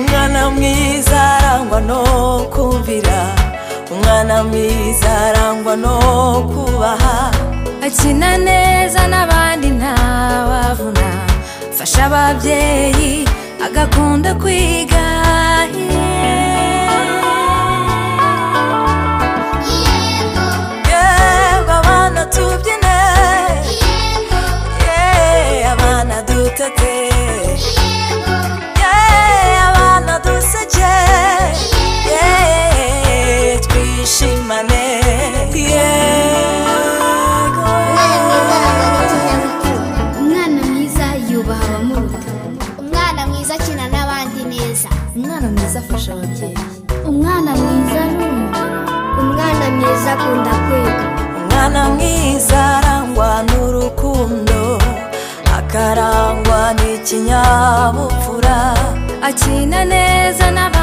umwana mwiza arangwa no kumvira. Umwana mwiza arangwa no kubaha. Akina neza n'abandi ntawavuna. Afasha ababyeyi agakunda kwiga. Ye abana duseke twishimane umwana mwiza yubaha abamuruta umwana mwiza akina n'abandi neza umwana mwiza afasha ababyeyi umwana mwiza arumva umwana mwiza akunda kwiga umwana mwiza akarangwa n'ikinyabupfura akina neza n'abandi